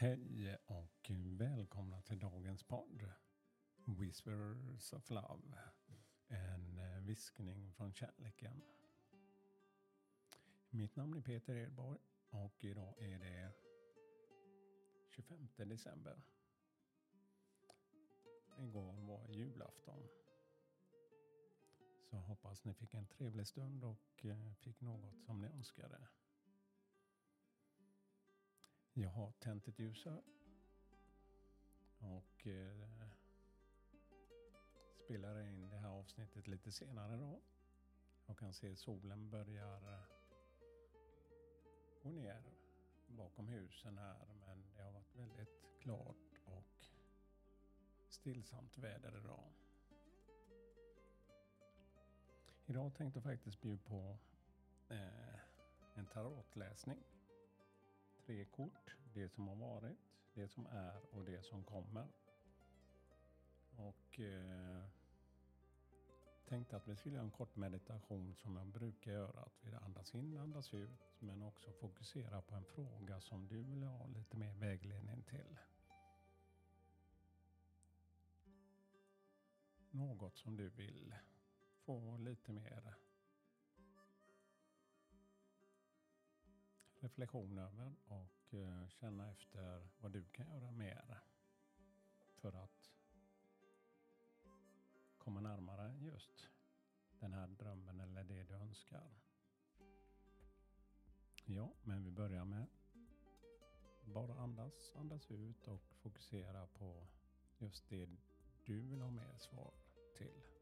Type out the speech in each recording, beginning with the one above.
Hej och välkomna till dagens podd Whispers of Love. En eh, viskning från kärleken. Mitt namn är Peter Edborg och idag är det 25 december. Igår var julafton. Så hoppas ni fick en trevlig stund och eh, fick något som ni önskade. Jag har tänt ett ljus här. Och eh, spelar in det här avsnittet lite senare då. Jag kan se solen börjar gå ner bakom husen här. Men det har varit väldigt klart och stillsamt väder idag. Idag tänkte jag faktiskt bjuda på eh, en tarotläsning tre kort. Det som har varit, det som är och det som kommer. Och eh, tänkte att vi skulle göra en kort meditation som jag brukar göra. Att vi andas in, andas ut. Men också fokusera på en fråga som du vill ha lite mer vägledning till. Något som du vill få lite mer reflektion över och eh, känna efter vad du kan göra mer för att komma närmare just den här drömmen eller det du önskar. Ja, men vi börjar med bara andas, andas ut och fokusera på just det du vill ha mer svar till.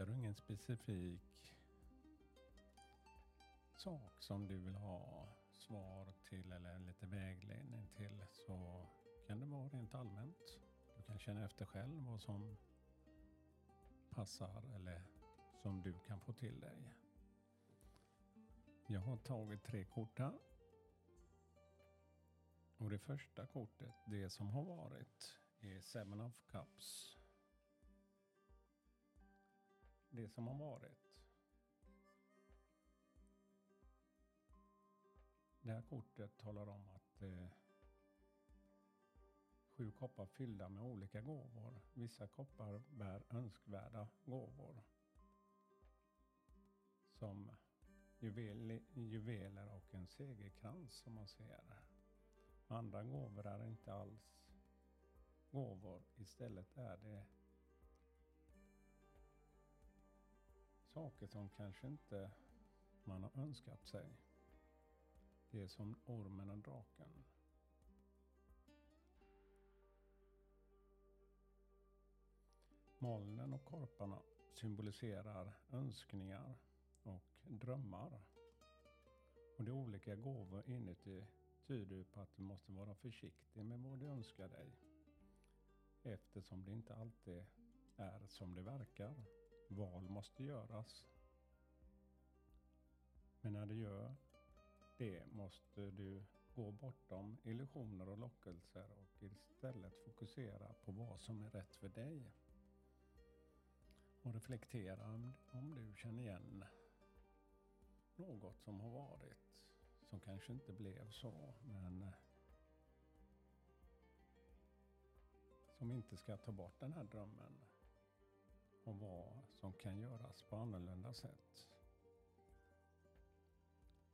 Hittar du ingen specifik sak som du vill ha svar till eller lite vägledning till så kan det vara rent allmänt. Du kan känna efter själv vad som passar eller som du kan få till dig. Jag har tagit tre kort här. Och det första kortet, det som har varit, är Seven of Cups det som har varit. Det här kortet talar om att eh, sju koppar fyllda med olika gåvor. Vissa koppar bär önskvärda gåvor. Som juvel, juveler och en segerkrans som man ser. Andra gåvor är inte alls gåvor. Istället är det saker som kanske inte man har önskat sig. Det är som ormen och draken. Molnen och korparna symboliserar önskningar och drömmar. Och de olika gåvor inuti tyder på att du måste vara försiktig med vad du önskar dig. Eftersom det inte alltid är som det verkar. Val måste göras. Men när du gör det måste du gå bortom illusioner och lockelser och istället fokusera på vad som är rätt för dig. Och reflektera om du känner igen något som har varit som kanske inte blev så men eh, som inte ska ta bort den här drömmen om vad som kan göras på annorlunda sätt.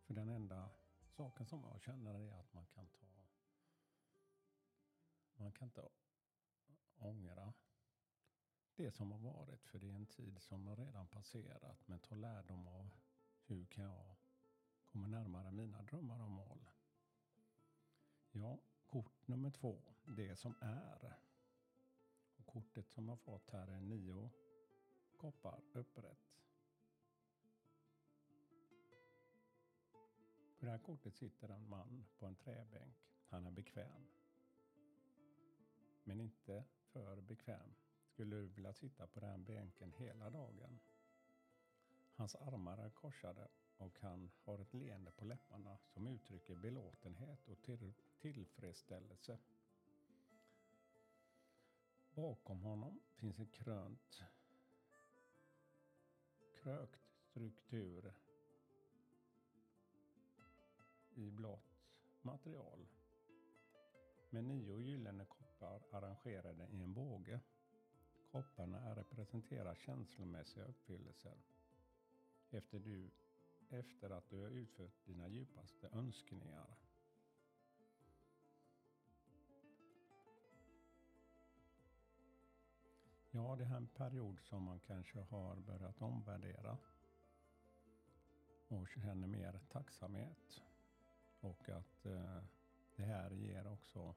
För den enda saken som jag känner är att man kan ta man kan inte ångra det som har varit för det är en tid som har redan passerat men ta lärdom av hur kan jag komma närmare mina drömmar och mål. Ja, kort nummer två, det som är. Och kortet som jag fått här är nio koppar upprätt. På det här kortet sitter en man på en träbänk. Han är bekväm. Men inte för bekväm. Skulle du vilja sitta på den bänken hela dagen? Hans armar är korsade och han har ett leende på läpparna som uttrycker belåtenhet och till tillfredsställelse. Bakom honom finns ett krönt krökt struktur i blått material med nio gyllene koppar arrangerade i en båge. Kopparna representerar känslomässiga uppfyllelser efter, du, efter att du har utfört dina djupaste önskningar. Ja, det här är en period som man kanske har börjat omvärdera och känner mer tacksamhet. Och att eh, det här ger också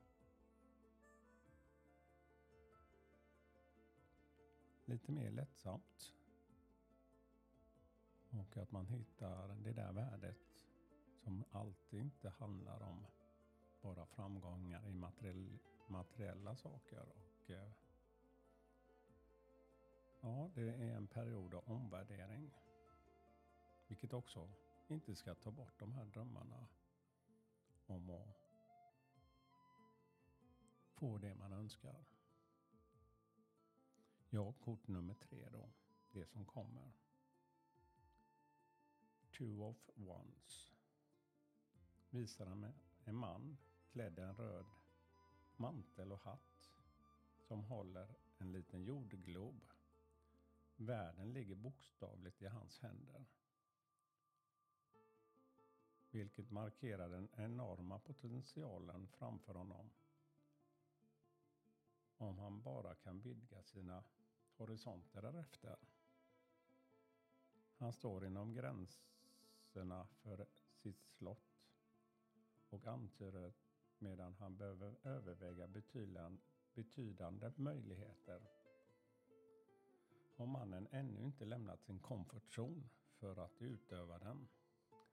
lite mer lättsamt. Och att man hittar det där värdet som alltid inte handlar om bara framgångar i materiella saker. Och, eh, ja, det är en period av omvärdering. Vilket också inte ska ta bort de här drömmarna om att få det man önskar. Ja, kort nummer tre då. Det som kommer. Two of Wands. Visar en man klädd i en röd mantel och hatt som håller en liten jordglob. Världen ligger bokstavligt i hans händer. Vilket markerar den enorma potentialen framför honom om han bara kan vidga sina horisonter därefter. Han står inom gränserna för sitt slott och antyder medan han behöver överväga betydande, möjligheter mannen ännu inte lämnat sin komfortzon för att utöva den.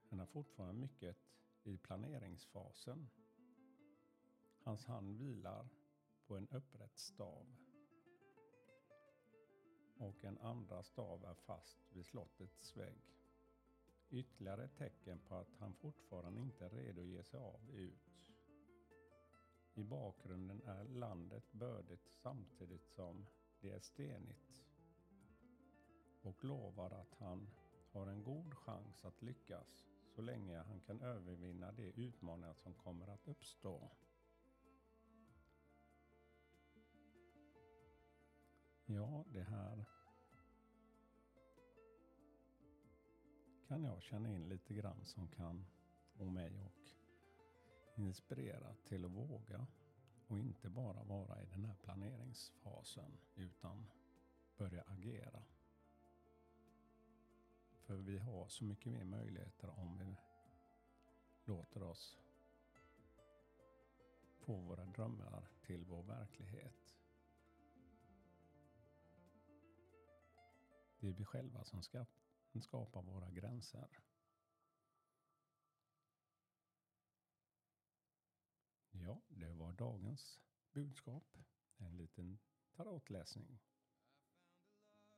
Han är fortfarande mycket i planeringsfasen. Hans hand vilar på en upprätt stav. Och en andra stav är fast vid slottets vägg. Ytterligare ett tecken på att han fortfarande inte är redo att ge sig av ut. I bakgrunden är landet bördigt samtidigt som det är stenigt. Och lovar att han har en god chans att lyckas så länge han kan övervinna de utmaningar som kommer att uppstå. Ja, det här kan jag känna in lite grann som kan få mig och inspirera till att våga och inte bara vara i den här planeringsfasen utan börja agera. För vi har så mycket mer möjligheter om vi låter oss få våra drömmar till vår verklighet. Det är vi själva som skapar våra gränser. Ja, det var dagens budskap. En liten tarotläsning.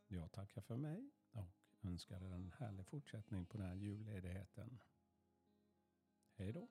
Jag tackar för mig och önskar er en härlig fortsättning på den här julledigheten. Hej då!